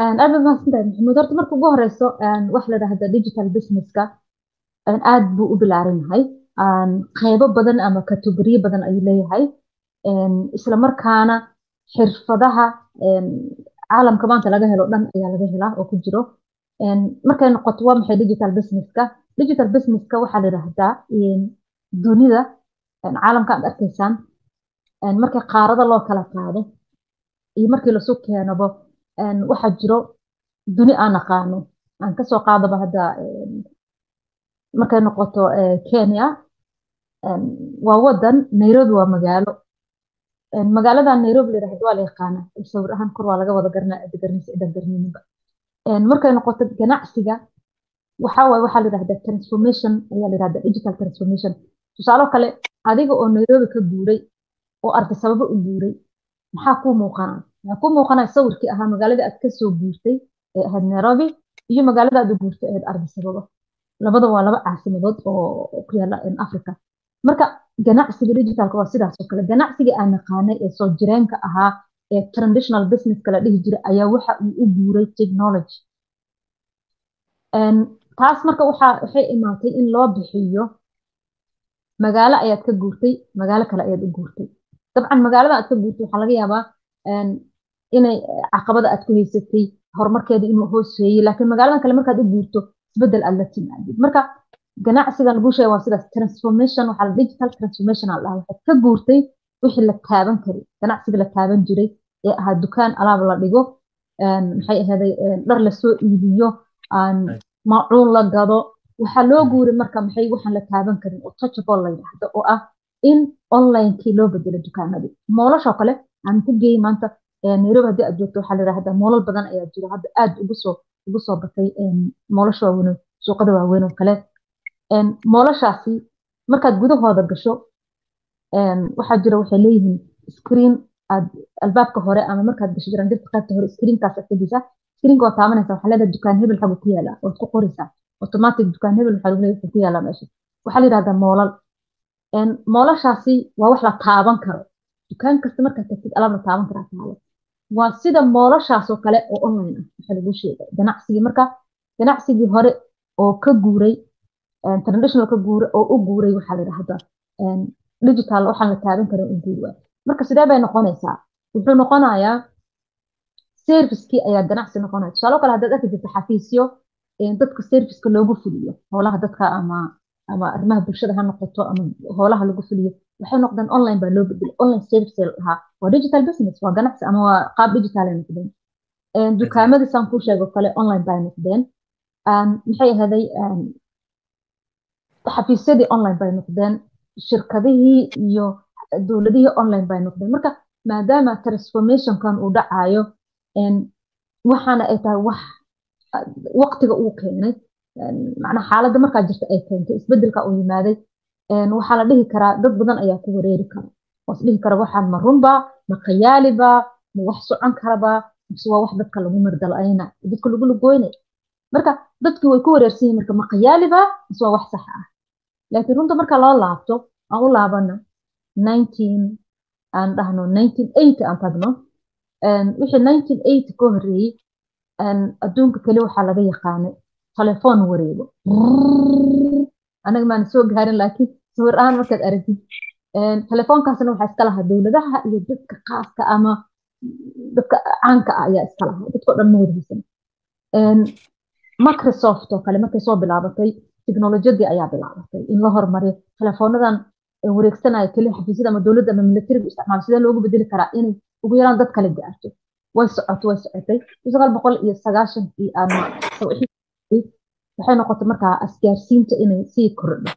aad baad mahadsantahay maxamuud horta marka ugu horeyso waxa la dhahda digital businesska aad buu u bilaaran yahay qeybo badan ama kategoriyo badan ayuu leeyahay isla markaana xirfadaha caalamka maanta laga helo dhan ayaa laga helaa oo ku jiro. Markay noqoto waa maxay digital businesska digital businesska waxaa la yidhaahdaa dunida caalamka aad arkaysaan markii qaarada loo kala qaado iyo markii lasu keenabo waxaa jiro duni aan aqaano aan ka soo qaadaba hadda markay noqoto kenya waa wadan nairobi waa magaalo. Magaalada nairobi la yiraahdo waa la yaqaana. Sawir ahaan kor waa laga wada garanaa cidda garanaysa ciddan garanayninba markay noqoto ganacsiga waxaa waaye waxaa transformation ayaa la yidhahdaa digital transformation. Tusaalo kale adiga oo nairobi ka guuray oo arday sababo u guuray maxaa kuu muuqanaa maxaa kuu muuqanaa sawirkii ahaa magaalada aad ka soo guurtay ee ahayd nairobi iyo magaalada aad u guurtay ahayd arday sababo labada waa laba caasimadood oo ku yaalla africa marka ganacsiga digitalka waa sidaas kale. Ganacsiga aan naqaanay ee soo jireenka ahaa ee traditional businesska la dhihi jiray ayaa waxa uu u guuray technology. Taas marka waxay imaatay in loo bixiyo magaalo ayaad ka guurtay magaalo kale ayaad u guurtay. Dabcan magaalada aad ka guurtay waxaa laga yaabaa inay caqabada aad ku haysatay horumarkeeda inuu hooseeyey laakiin magaaladan kale markaad u guurto isbeddel aad la timaadid. Marka ganacsigan lagu sheega waa sidaas transformation waxaa digital transformation aa dhaha waxaad ka guurtay wixii la taaban karay ganacsiga la taaban jiray ee ahaa dukaan alaab la dhigo maxay ahaday dhar la soo iibiyo maacuun la gado. Waxaa loo guuray marka maxay waxaan la taaban karin oo touchable la yidhaahdo oo ah in onlinekii loo bedelo dukaanadii. Moolashoo kale aan ku geeyey maanta nairobi haddii aad joogto waxaa la yidhahdaa moolal badan ayaa jiro hadda aad ugu soo ugu soo batay moolasha waaweyn suuqada waaweyn oo kale. Moolashaasi markaad gudahooda gasho waxaa jira waxay leeyihiin screen aad albaabka hore ama markaad gasho jirandhirta qaybta hore screenkaas tegeysaa screenka waa taabanaysa waxaa leedahay dukaan hebel xagu ku yaalla waad ku qoraysaa. Automatic dukaan hebel waxaa lagu leeyahay ku yaalla meesha waxaa la yidhahdaa moolal. Moolashaasi waa wax la taaban karo. Dukaan kasta markaad tagtid alaab la taaban karaa taalo waa sida moolashaas oo kale oo online ah. Waxaa lagu sheegay ganacsigii. Marka ganacsigii hore oo ka guuray traditional ka guuray oo u guuray waxaa la yidhahdaa digital waxaan la taaban karin waay. Marka sidee bay noqonaysaa? Wuxuu noqonayaa servicekii ayaa ganacsi noqonaya. Tusaalo kale haddaad arki jirto xafiisyo dadka serviceka loogu fuliyo howlaha dadka ama ama arrimaha bulshada ha noqoto ama howlaha lagu fuliyo waxay noqdeen online baa loo bedelay online service la dhahaa waa digital business waa ganacsi ama waa qaab digital ay noqdeen dukaamadii saan kuu sheego kale online bay noqdeen maxay ahaday xafiisyadii online bay noqdeen shirkadihii iyo dowladihii online bay noqdeen marka maadaama transformationkan uu dhacayo waxaana ay tahay wax waqtiga uu keenay macnaa xaaladda markaa jirta ay keentay isbeddelka uu yimaaday waxaa la dhihi karaa dad badan ayaa ku wareeri kara waas dhihi kara waxaan ma runba ma khayaaliba ma wax socon karaba mise waa wax dadka lagu mardala-ayna dadka lagu lugoynay marka dadkii way ku wareersan yihiin marka ma khayaaliba mise waa wax sax ah. Laakiin runta marka loo laabto aan u laabano nineteen aan dhahno nineteen eighty aan tagno wixii nineteen eighty ka horreeyey adduunka keli waxaa laga yaqaanay telefoon wareego. Anaga maana soo gaarin laakiin sawir ahaan markaad aragtid telefoonkaasna waxaa iska lahaa dowladaha iyo dadka khaaska ama dadka caanka ah ayaa iska lahaa. Dadkao dhan ma wadahaysan microsoft oo kale markay soo bilaabatay teknolojiyadii ayaa bilaabatay in la hormariyo telefoonadan wareegsanaya keliya xafiisyada ama dowladda ama militariga isticmaalo sidee loogu bedeli karaa inay ugu yaraan dad kale gaarto. Way socoto way socotay. Sagaal boqol iyo sagaashankii ama waxay noqotay markaa asgaarsiinta inay sii kordho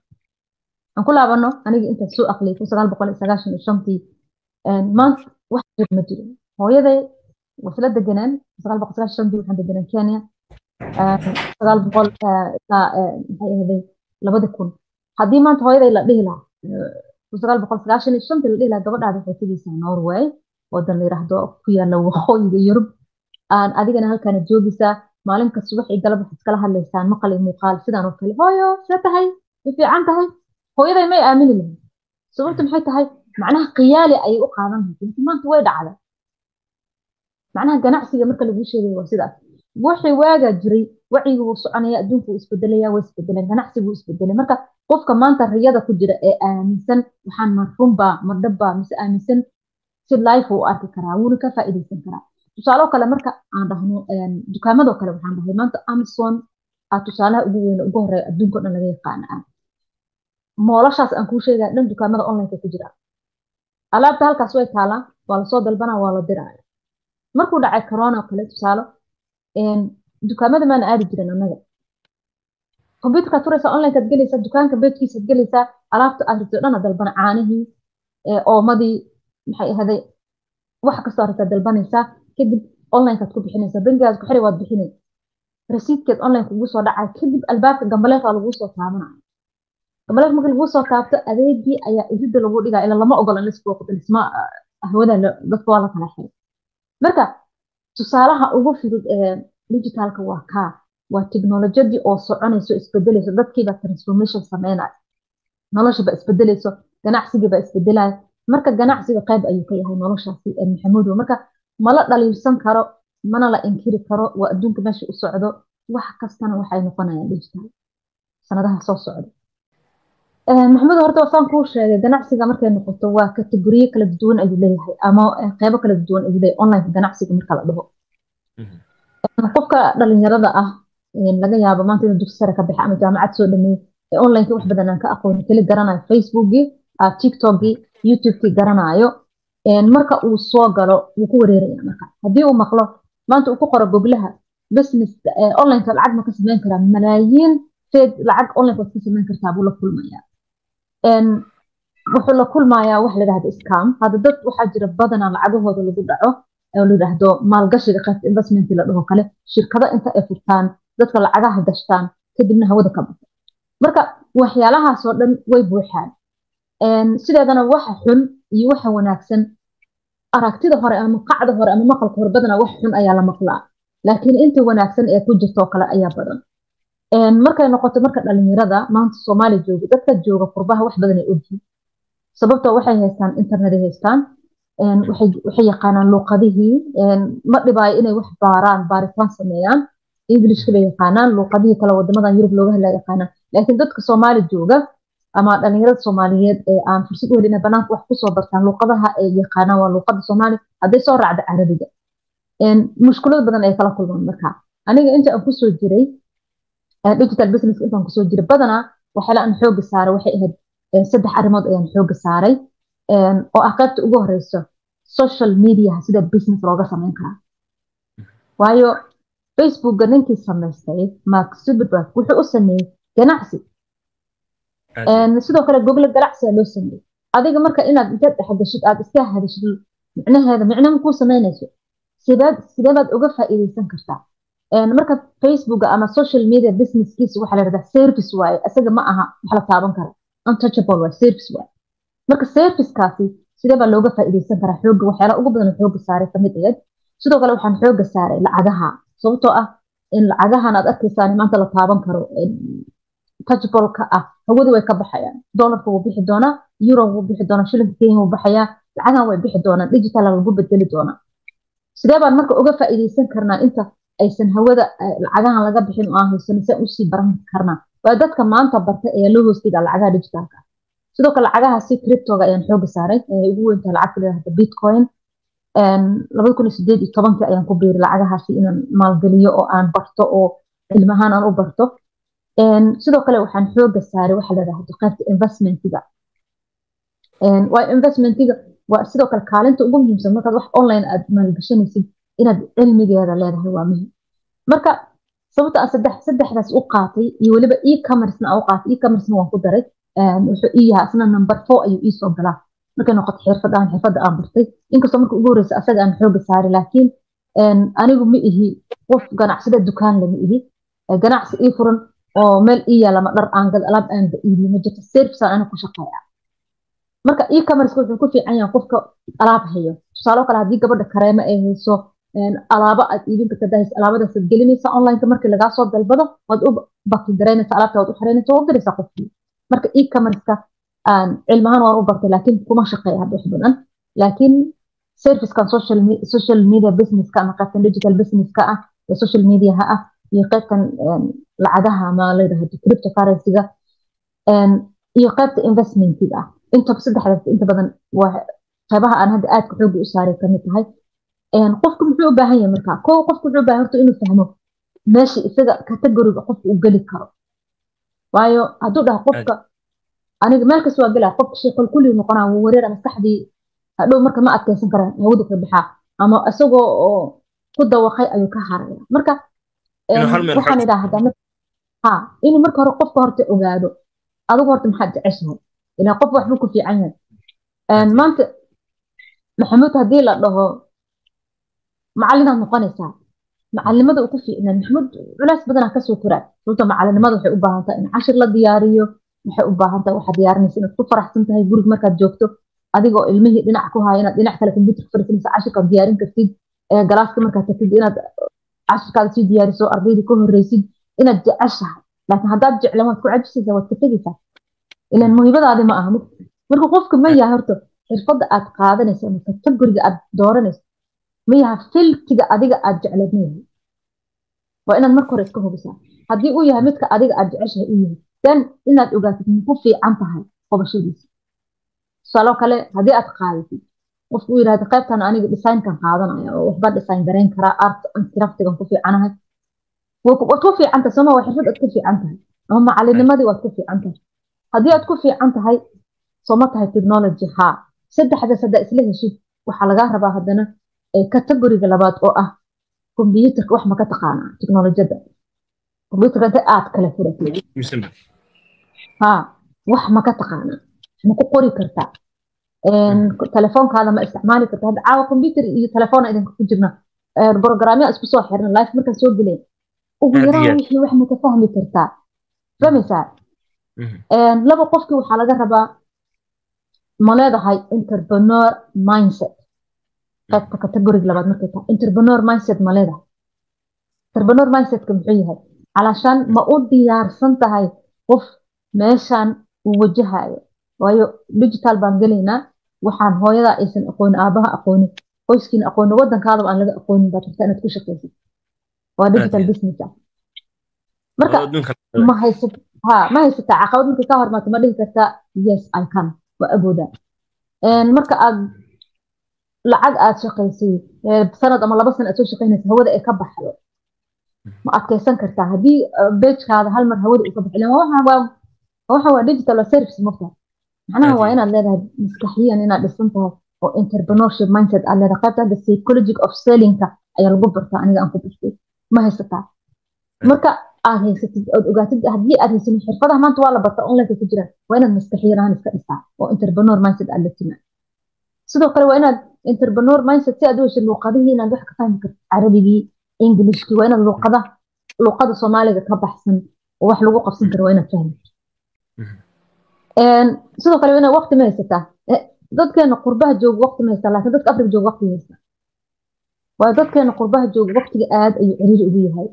aan ku laabano anigii intaas soo aqliyay kun sagaal boqol iyo sagaashan iyo shantii maanta wax jir ma jiro hooyaday wasla deganaan sagaal boqol sagaashan shantii waxaan deganaan kenya. Sagaal boqol maxay ahaday labadi kun. Haddii maanta hooyaday la dhihi lahaa kun sagaal boqol sagaashan iyo shantii la dhihi lahaa gabadhaada waxay tegeysaa norway wadan la yiraahdo ku yaalla waqooyiga yurub. Aan adigana halkaana joogaysaa maalin kasta waxay galab waxaad iskala hadlaysaan maqal iyo muuqaal sidaan oo kale hooyo see tahay? Way fiican tahay hooyaday may aamini lahayd sababta maxay tahay macnaha khiyaali ayay u qaadan lahayd maanta way dhacda macnaha ganacsiga marka lagu sheegayo waa sidaas wixii waagaa jiray wacyiga wuu soconaya adduunku wuu isbedelaya waa isbedeleen ganacsigu wuu isbedelay marka qofka maanta riyada ku jira ee aaminsan waxaan ma runbaa ma dhabbaa mise aaminsan si life uu arki karaa wuuna ka faa'iidaysan karaa tusaaloo kale marka aan dhahno dukaamadoo kale waxaan dhahay maanta amazon aa tusaalaha ugu weyn ugu horreeya adduunka o dhan laga yaqaana ah moolashaas aan kuu sheegaya dhan dukaamada onlineka ku jira. Alaabta halkaas way taalaa waa la soo dalbanaa waa la diraya markuu dhacay corona kale tusaalo dukaamada maana aadi jirin annaga. Computerka turaysa onlinekaad gelaysaa dukaanka beedkiisaad gelaysaa alaabta aad rabto dhana dalbana caanihii oomadii maxay ahaday wax kastoo aragtaa dalbanaysaa kadib onlinekaad ku bixinaysaa bangigaad ku xiri waad bixinay. Rasiidkeed online kugu soo dhacay kadib albaabka gambaleefaa laguu soo taabanaya gambaleef marka laguu soo taabto adeegii ayaa irida lagu dhigaa ila lama ogola lisbooqdo lisma hawada dadka waa la kala xiray marka tusaalaha ugu fudud ee digitalka waa kaa waa teknolojiyadii oo soconayso isbedelayso dadkiiba transformation sameynaya noloshaba isbedelayso ganacsigiiba isbedelaya marka ganacsiga qayb ayuu ka yahay noloshaasi maxamuud marka mala dhaliilsan karo mana la inkiri karo waa adduunka meesha u socdo wax kastana waxay noqonayaan digital. Sanadaha soo socda maxamuud horta wasaan kuu sheegay ganacsiga markay noqoto waa kategoriye kala duwan ayuu leeyahay ama qeybo kala duwan ayuu leeyahay online ganacsiga marka la dhaho. Qofka dhalinyarada ah laga yaabo maanta inuu dugsi sare ka baxa ama jaamacad soo dhameeyey ee onlineka wax badan aan ka aqooni keli garanayo facebookii tiktokii youtubekii garanaayo marka uu soo galo wuu ku wareeraya marka. Haddii uu maqlo maanta uu ku qoro goglaha business onlineka lacag ma ka sameyn karaa malaayiin feed lacag online waad ka sameyn kartaa buu la kulmaya wuxuu la kulmayaa wax la dhahdo scam. Hadda dad waxaa jira badanaa lacagahooda lagu dhaco oo la yidhaahdo maalgashiga qaybta investment la dhaho kale. Shirkado inta ay furtaan dadka lacagaha gashtaan kadibna hawada ka baxo marka waxyaalahaasoo dhan way buuxaan. Sideedana waxa xun iyo waxa wanaagsan aragtida hore ama qacda hore ama maqalka hore badanaa wax xun ayaa la maqlaa. Laakiin inta wanaagsan ee ku jirtoo kale ayaa badan markay noqoto marka dhalinyarada maanta soomaaliya jooga dadka jooga qurbaha wax badan ay ogyihiin. Sababtoo waxay haystaan interneday haystaan waxay yaqaanaan luuqadihii ma dhibaayo inay wax baaraan baaritaan sameeyaan. Englishka bay yaqaanaan luuqadihii kale wadamadan yurub looga hadlaa yaqaanaan. Laakiin dadka soomaali jooga ama dhalinyarada soomaaliyeed ee aan fursad u helin banaanka wax ku soo bartaan luuqadaha ay yaqaanaan waa luuqada soomaali hadday soo raacda carabiga mushkulad badan ay kala kulmaan marka aniga inta aan ku soo jiray digital business intaan ku soo jiray badanaa waxyaala aan xooga saaray waxay ahayd saddex arrimood ayaan xooga saaray oo ah qaybta ugu horeyso social media sida business looga sameyn karaa. Waayo facebookga ninkii samaystay mark zuckerberg wuxuu u sameeyey ganacsi. Sidoo kale google ganacsiga loo sameeyey. Adiga marka inaad intaad dhexgashid aad iska hadashid micnaheeda micno makuu sameynayso? Sideed sideebaad uga faa'iideysan kartaa marka facebookga ama social media businesskiisa waxaa la yidhahdaa service waaye isaga ma aha wax la taaban kara untouchable waaye service waaye marka servicekaasi sidee baa looga faa'iideysan karaa xooga waxyaala ugu badan xooga saaray ka mid aheed sidoo kale waxaan xooga saaray lacagaha sababtoo ah in lacagahan aad arkaysaan maanta la taaban karo touchable-ka ah hawadu way ka baxayaan. Dollarka wuu bixi doonaa euro wuu bixi doonaa shilinka kenya wuu baxayaa lacagahan way bixi doonaan digital lagu bedeli doonaa. Sidee baan marka uga faa'iideysan karnaa inta aysan hawada lacagahan laga bixin oo aan haysan se u sii baran karnaa waa dadka maanta barta ee loo hoostiga lacagaha digitalka. Sidoo kale lacagaha si cryptoga ayaan xooga saaray. Ugu weyntahay lacagta layihahda bitcoin. Labada ayaan ku biiray lacagahaasi inaan maalgeliyo oo aan barto oo cilmahaan aan u barto. Sidoo kale waxaan xooga saaray waxa layidhahdo qaybta investmentiga. Waa investmentiga waa sidoo kale kaalinta ugu muhiimsan markaad wax online aad maalgashanaysid inaad cilmigeeda leedahay waa muhiim marka sababta aan saddex saddexdaas u qaatay iyo weliba e-commercena aan u qaatay e-commercena waan ku daray wuxuu ii yahaa isna number four ayuu ii soo galaa. Markay noqoto xirfadaan xirfadda aan bartay. Inkastoo marka ugu horeysa asaga aan xooga saaray laakiin anigu ma ihi qof ganacsada dukaan lama ihi. Ganacsi ii furan oo meel ii yaalla ma dhar aan gad alaab aan iibiyo ma jirto. Servicean ana ku shaqeeya. Marka e-commerce wuxuu ku fiican yahay qofka alaab hayo. Tusaalo kale haddii gabadha kareemo ay hayso alaabo aad iibin karta dahaysa alaabadaas aad gelinaysa onlineka markii lagaa soo dalbado waad u bakigareynaysa alaabta waad u xiraynaysa waad diraysaa qofkii marka e-commerceka cilmahaan waan u bartay laakiin kuma shaqeeya hadda wax laakiin servicekan social media businesska ama qaybtan digital businesska ah ee social mediaha ah iyo qaybtan lacagaha ama layidhahdo cryptocurrency-ga iyo qaybta investmentiga ah intaba saddexdaas inta badan waa qaybaha aan hadda aadka xooga u saaray ka mid tahay qofku muxuu u baahan yahay markaa? Ko qofku wuxuu u baahan horta inuu fahmo meesha isaga categoriga qofka uu geli karo. Waayo hadduu dhaha qofka aniga meel kasta waa gelaa qofka sheekal kulli noqonaa wuu wareera maskaxdii hadhow marka ma adkeysan kara hawada ka baxaa ama isagoo oo ku dawaqay ayuu ka haraya marka waxaan idhaahdaa ha inuu marka hore qofka horta ogaado adigu horta maxaad jeceshahay? Ilaa qof waxbuu ku fiican yahay. Maanta maxamuud haddii la dhaho macallinaad noqonaysaa macalinimada uu ku fiicnaa maxamuud culays badanaa ka soo koraa sababto macalinimada waxay u baahan tahay in cashir la diyaariyo waxay u baahan tahay waxaad diyaarinaysa inaad ku faraxsan tahay gurig markaad joogto adigoo ilmihii dhinac ku haya inaad dhinac kale computer fariisanaysa cashirkaad diyaarin kartid galaaska markaad tagtid inaad cashirkaada sii diyaariso ardaydii ka horreysid inaad jeceshahay laakiin haddaad jeclan waad ku cajisaysaa waad ka tegaysaa ilan muhiimadaadi ma aha marka qofka ma yahay horta xirfadda aad qaadanayso ama kategoriga aad dooranayso ma yaha filtiga adiga aad jecleed ma yahay waa inaad marka hore iska hubisaa. Haddii uu yahay midka adiga aad jeceshahay uu yahay then inaad ogaatid muku fiican tahay qobashadiisa. Tusaaloo kale haddii aad qaadatid qofku uu yidhahda qaybtan aniga designkan qaadanaya oo waxbaan design garayn karaa art craftigan ku fiicanahay. Waad ku fiican tahay sooma waa xirfad aad ku fiican tahay ama macalinimadii waad ku fiican tahay. Haddii aad ku fiican tahay sooma tahay technology haa. Saddexdaas haddaa isla heshid waxaa lagaa rabaa haddana categoriga labaad oo ah combyuterka wax ma ka taqaanaa teknolojiyadda combyuterka inta aad kala furatid haa wax ma ka taqaanaa ma ku qori kartaa telefoonkaada ma isticmaali karta. Hadda caawa combyuter iyo telefoona idinka ku jirna programya isku soo xirna life markaa soo geleen ugu yaraan wixii wax ma ka fahmi kartaa fahmaysaa laba qofkii waxaa laga rabaa ma leedahay entrepreneur mindset qaybta categoriga labaad markay tahay entrepreneur mindset ma leedahay? Entrepreneur mindsetka muxuu yahay? Calashaan ma u diyaarsan tahay qof meeshan uu wajahayo? Waayo digital baan gelaynaa. Waxaan hooyada aysan aqoonin aabaha aqoonin qoyskiina aqoonin waddankaadaba aan laga aqoonin baad rabtaa inaad ku shaqaysid waa digital business ah. Marka ma haysat ha ma haysataa caqabad markay ka hormaato ma dhihi kartaa yes i can. Waa awoodaa marka aad lacag aad shaqaysay sanad ama laba sana aad soo shaqaynaysa hawada ay ka baxdo. Ma adkaysan kartaa. Haddii bejkaada hal hawada uu ka baxo waxa waa digital service mafta macnaha waa inaad leedahay maskaxiyan inaad dhisan tahay oo entrepreneurship mindset aad leedahay. Qaybta hadda psychology of sellingka ayaa lagu bartaa aniga aan ku bartay. Ma haysataa. Marka aad haysatid ood ogaatid haddii aad haysanin xirfadaha maanta waa la bartaa onlineka ku jiraan waa inaad maskaxiyan ahaan iska dhistaa oo entrepreneur mindset aad la timaa sidoo kale waa inaad entrepreneur mindset si aad u heshid luuqadihii inaad wax ka fahmi karto carabigii ingilishkii waa inaad luuqada luuqada soomaaliga ka baxsan. Oo wax lagu qabsan karo waa inaad fahmi sidoo kale waa inaad waqti ma haysataa. Dadkeena qurbaha jooga waqti ma haystaa laakiin dadka afrika jooga waqti haysta waayo dadkeena qurbaha jooga waqtiga aad ayuu ciriiri ugu yahay.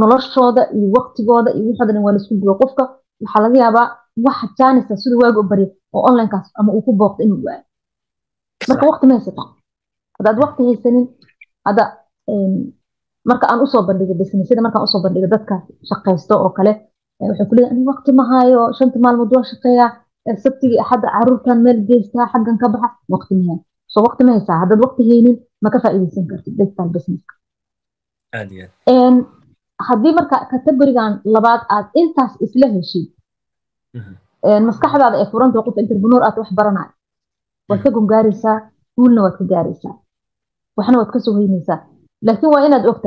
Noloshooda iyo waqtigooda iyo wixooda dhan waa la isku gubo qofka waxaa laga yaabaa waxa jaanisa sida waaga u barya oo onlinekaas ama uu ku booqdo inuu waayo marka waqti ma haysataa haddaad waqti haysanin hadda marka aan u soo bandhigo businessyada markaan u soo bandhigo dadka shaqaysto oo kale waxay ku leeyahay waqti ma hayo shanta maalmood waa shaqeeyaa sabtigii axadda caruurtan meel geystaa xaggan ka baxa. Waqti ma hayo so waqti ma haysaa. Haddaad waqti haynin ma ka faa'iidaysan kartid digital businesska. Haddii marka categorigan labaad aad intaas isla heshid maskaxdaada ee furanta qof entrepreneur aad wax baranayo waad ka gungaaraysaa guulna waad ka gaaraysaa waxna waad ka soo hoynaysaa laakiin waa inaad og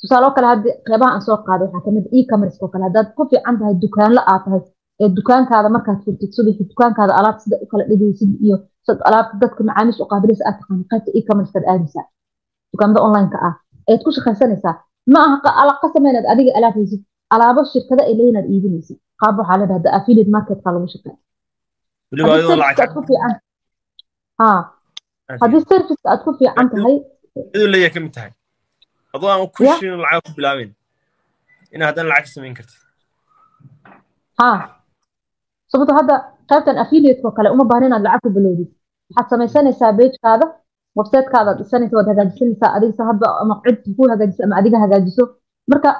tusaale oo kale haddi qeybaha aan soo qaaday waxaa ka mid e-commerce oo kale. Haddaad ku fiican tahay dukaanla aad tahay ee dukaankaada markaad furtid subaxi dukaankaada alaab sida u kala dhigaysid iyo sad alaabta dadka macaamiisha u qaabilaysa aad taqaana qaybta aadaysaa dukaamada online-ka ah ayaad ku shaqaysanaysaa. Ma aha alaqa sameynaad adiga alaab haysid alaabo shirkada ay leeyihiin aad iibinaysid. Qaab waxaa la dhahda affiliate marketka lagu shaqeeya aad ku fiican ha haddii serviceka aad ku fiican tahay iduu leeyahay ka mid tahay adoo aan ku shirin lacag ku bilaabin inaa haddana lacag samayn kartid ha. Sababto hadda qaybtan affiliateko kale uma baahna inaad lacag ku bilowdid waxaad samaysanaysaa bejkaada websitekaada aad dhisanaysa waad hagaajisanaysaa adigsa hadba ama cid ku hagaajiso ama adiga hagaajiso marka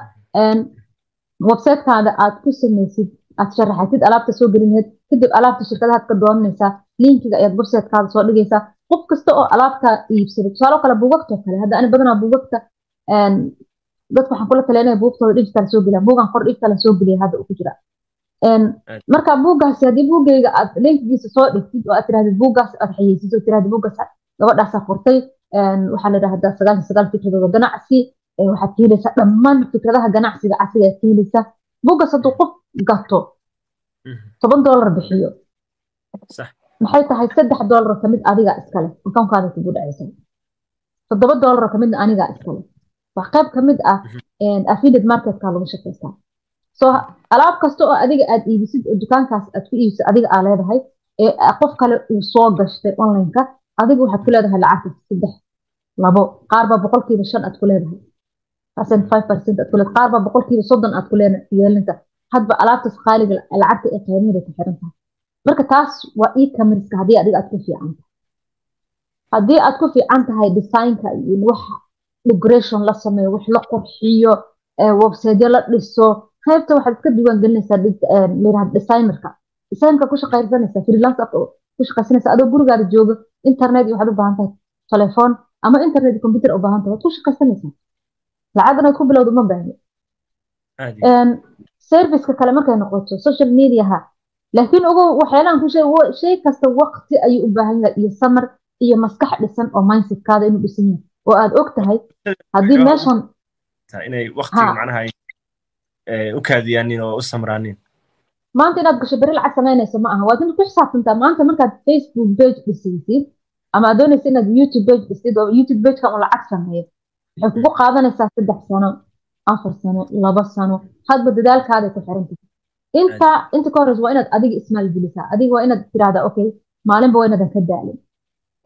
websitekaada aad ku samaysid aad sharaxatid alaabta soo gelinayd kadib alaabta shirkadahaad ka doonanaysaa linkiga ayaad websitekaada soo dhigaysaa. Qof kasta oo alaabta iibsada tusaalo kale buugagtoo kale hadda ani badanaa buugagta dadka waxaan kula talinaya buugtooda digital soo geliya buugan qor digital soo geliya hadda uu ku jira. Marka buuggaasi haddii buuggayga aad linkigiisa soo dhigtid oo aad tirahdid buuggaas aad xayeysid oo tirahdid buuggaas gabadhaasaa furtay waxaa la dhahdaa sagaashan sagaal fikradooda ganacsi waxaad ka helaysaa dhammaan fikradaha ganacsiga casriga aad ka helaysaa. Buuggaas hadduu qof gato toban doolar bixiyo. Maxay tahay saddex doolar oo ka mid adiga iskale? Akoonkaada kugu dhacaysa toddoba doolar oo kamidna aniga iskale. Wax qayb ka mid ah affiliate marketka lagu shaqaystaa so alaab kasta oo adiga aad iibisid oo dukaankaas aad ku iibisid adiga aa leedahay ee qof kale uu soo gashtay onlineka adiga waxaad ku leedahay lacagta saddex labo qaar baa boqolkiiba shan aad ku leedahay. Percent five percent aad ku leedahay qaar baa boqolkiiba soddon aad ku yeelinta hadba alaabtaas qaaliga lacagta ee qiimaheeda ku xiran tahay marka taas waa e-commerce haddii adiga aad ku fiican tahay haddii aad ku fiican tahay designka iyo wax decoration la sameeyo wax la qurxiyo websiteyo la dhiso qaybta waxaad iska diiwaan gelinaysaa designerka. Designka ku shaqaysanaysaa freelance app ku shaqaysanaysaa adoo gurigaada jooga internet waxaad u baahan tahay telefoon ama internet computer u baahan tahay waad ku shaqaysanaysaa lacag inaad ku bilowdo ma baahni serviceka kale markay noqoto social mediaha laakiin ugu waxyaalahan ku sheeg shay kasta waqti ayuu u baahan yahay iyo samar iyo maskax dhisan oo mindsetkaada inuu dhisan yahay. Oo aad og tahay haddii meeshan inay waqtiga macnaha u kaadiyaanin oo u samraanin maanta inaad gasho beri lacag samaynayso ma aha. Waad inaad ku xisaabtantaa maanta markaad facebook page dhisaysid ama aad doonaysa inaad youtube page dhisid oo youtube pageka uu lacag sameeyo waxay kugu qaadanaysaa saddex sano afar sano laba sano hadba dadaalkaaday ku xiran tahay. Inta inta ka horeysa waa inaad adiga ismaal gelisaa. Adiga waa inaad tirahdaa okay maalinba waa inaadan ka daalin.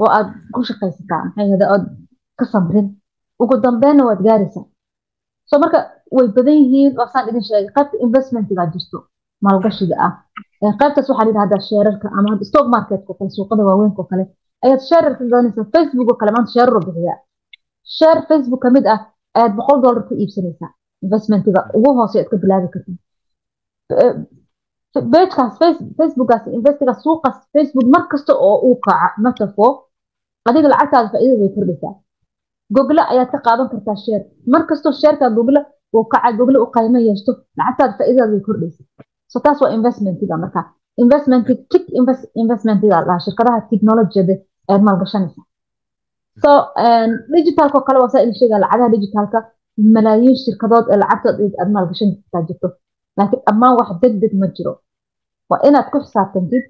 Oo aad ku shaqaysataa maxay ood ka samrin. Ugu dambeynna waad gaaraysaa. So marka way badan yihiin waasaan idin sheegay qaybta investmentiga jirto maalgashiga ah. Qaybtaas waxaa la yidhahdaa sheerarka ama hadda stock marketka kale suuqada waaweynka oo kale ayaad sheerar ka gadanaysaa facebook oo kale maanta sheerar u bixiyaa. Sheer facebook ka mid ah ayaad boqol dollar ku iibsanaysaa investmentiga ugu hoose aad ka bilaabi kartaa bejkaas facebookaas investiga suuqaas facebook mar kasta oo uu kaca matafo adiga lacagtaada faa'iidada way kordhaysaa google ayaad ka qaadan kartaa sheer mar kastoo sheerka google uu kaca google u qaymo yeeshto lacagtaada faa'iidada way kordhaysaa so taas waa investmentiga marka investmenti tic investmentiga lahaa shirkadaha technologiyada ayaad maalgashanaysaa so digitalka oo kale waa saa idin sheegaa lacagaha malaayiin shirkadood ee lacagtood aad maalgashan kartaa jirto laakiin dhammaan wax deg deg ma jiro waa inaad ku xisaabtantid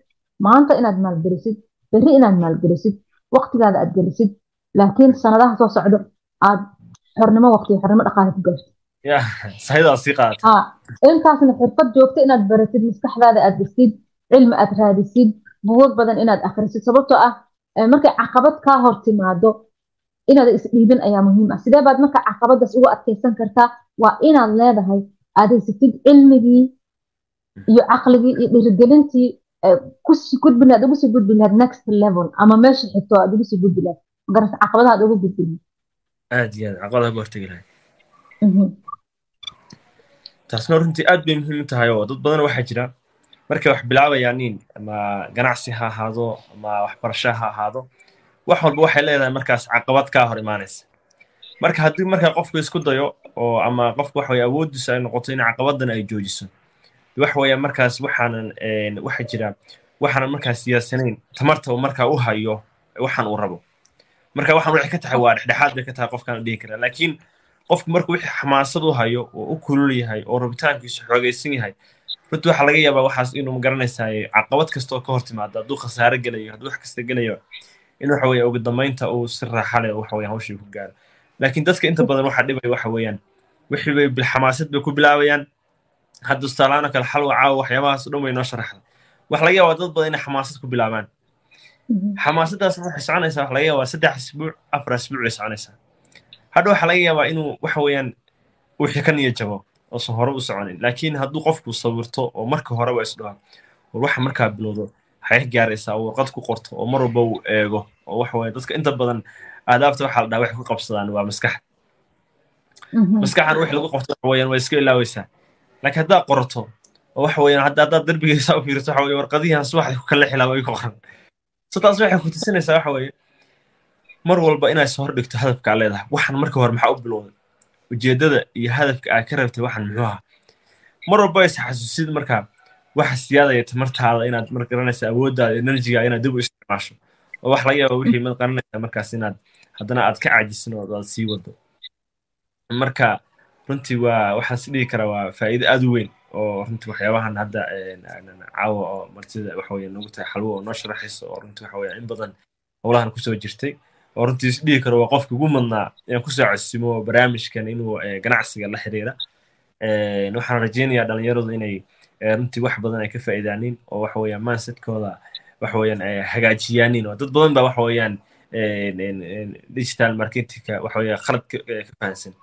maanta inaad maalgelisid berri inaad maalgelisid waqtigaada aad gelisid laakiin sanadaha soo socdo aad xornimo waqti xornimo dhaqaale ku gaartid intaasna xirfad joogta inaad baratid maskaxdaada aad dhisid cilmi aad raadisid buwag badan inaad akhrisid sababtoo ah markay caqabad kaa hor timaado inaad isdhiibin ayaa muhiim ah sidee baad marka caqabadaas ugu adkeysan kartaa waa inaad leedahay adeysatid cilmigii iyo caqligii iyo dhirigelintii ku sii gudbi lahaad ugu sii gudbi lahaad next level. ama meesha xigto aad ugu sii gudbi lahaad magarata caqabadaha aad ugu gudbi lahayd aad iyo aad caqabadaha uga hortegi lahayd taasna runtii aad bay muhiim u tahay oo dad badan waxaa jira markay wax bilaabayaanin ama ganacsi ha ahaado ama waxbarasho ha ahaado wax walba waxay leedahay markaas caqabad kaa hor imaanaysa. Marka haddii markaa qofku isku dayo oo ama qofku waxa weye awooddiisa ay noqoto in caqabadan ay joojiso wax weeya markaas waxaanan waxa jira waxaanan markaas siyaasanayn tamarta markaa u hayo waxaan uu rabo. Marka waxaan waxay ka tahay waa dhexdhexaad bay ka tahay qofkaan dhihi karaa laakiin qofku markuu wixii xamaasad u hayo oo u kulul yahay oo rabitaankiisu xoogaysan yahay runtii waxaa laga yaabaa waxaas inuu ma garanaysaa caqabad kasta oo ka hor hadduu khasaare gelayo hadduu wax kasta gelayo in waxa weeye ugu dambaynta uu si raaxa leh waxa weeyaan hawshii ku gaaro. Laakiin dadka inta badan waxaa dhibaya waxa weeyaan. Wixii bay bilxamaasad bay ku bilaabayaan. Hadda tusaalahaan oo kale xalwa caawa waxyaabahaas o dhan way noo sharaxda waxa laga yaabaa dad badan inay xamaasad ku bilaabaan. Xamaasaddaas waxay soconaysaa waxa laga yaabaa saddex asbuuc afar asbuuc bay soconaysaa hadha waxaa laga yaabaa inuu waxa weeyaan wixii ka niya jabo oosan hore u soconin laakiin hadduu qofku sawirto oo marka horeba isdhaho war waxa markaa bilowdo waxay gaaraysaa warqad ku qorto oo mar walba uu eego oo waxa weye dadka inta badan aadaabta waxaa la dhaha waxay ku qabsadaan waa maskax. Maskaxan wixii lagu qabto waxa waa iska ilaaweysaa. Laakiin haddaad qorato oo waxa weeyaan hadda haddaad darbigiisa u fiiriso waxa weye warqadihian subaxdii ku kala xilaa way ku qoran. So taas waxay ku tusinaysaa waxa weeye mar walba inaad soo hordhigto hadafkaa leedahay. Waxaan marka hore maxaa u bilowday? Ujeeddada iyo hadafka aad ka rabtay waxaan muxuu ahaa? Mar walba is xasuusid markaa waxa siyaadaya tamartaada inaad mar garanaysa awooddaada enerjiga inaad dib u isticmaasho. Oo wax laga yaaba wixii mad qaranaysa markaas inaad haddana aad ka caajisin oo aad sii wado. Marka runtii waa waxaan is karaa waa faa'iido aad u weyn oo runtii waxyaabahan hadda caawa oo martida waxa weeye nagu tahay xalwo oo noo sharaxayso oo runtii waxa weeye in badan howlahan ku soo jirtay. Oo runtii is karo waa qofka ugu madnaa inaan ku soo cosimo barnaamijkan inuu ganacsiga la xiriira. Waxaan rajaynayaa dhalinyaradu inay runtii wax badan ay ka faa'iidaanin oo waxa weeyaan mindsetkooda waxa weeyaan hagaajiyaanin oo dad badan baa waxa weeyaan digital marketingka waxa weeyaan khalad ka fahansan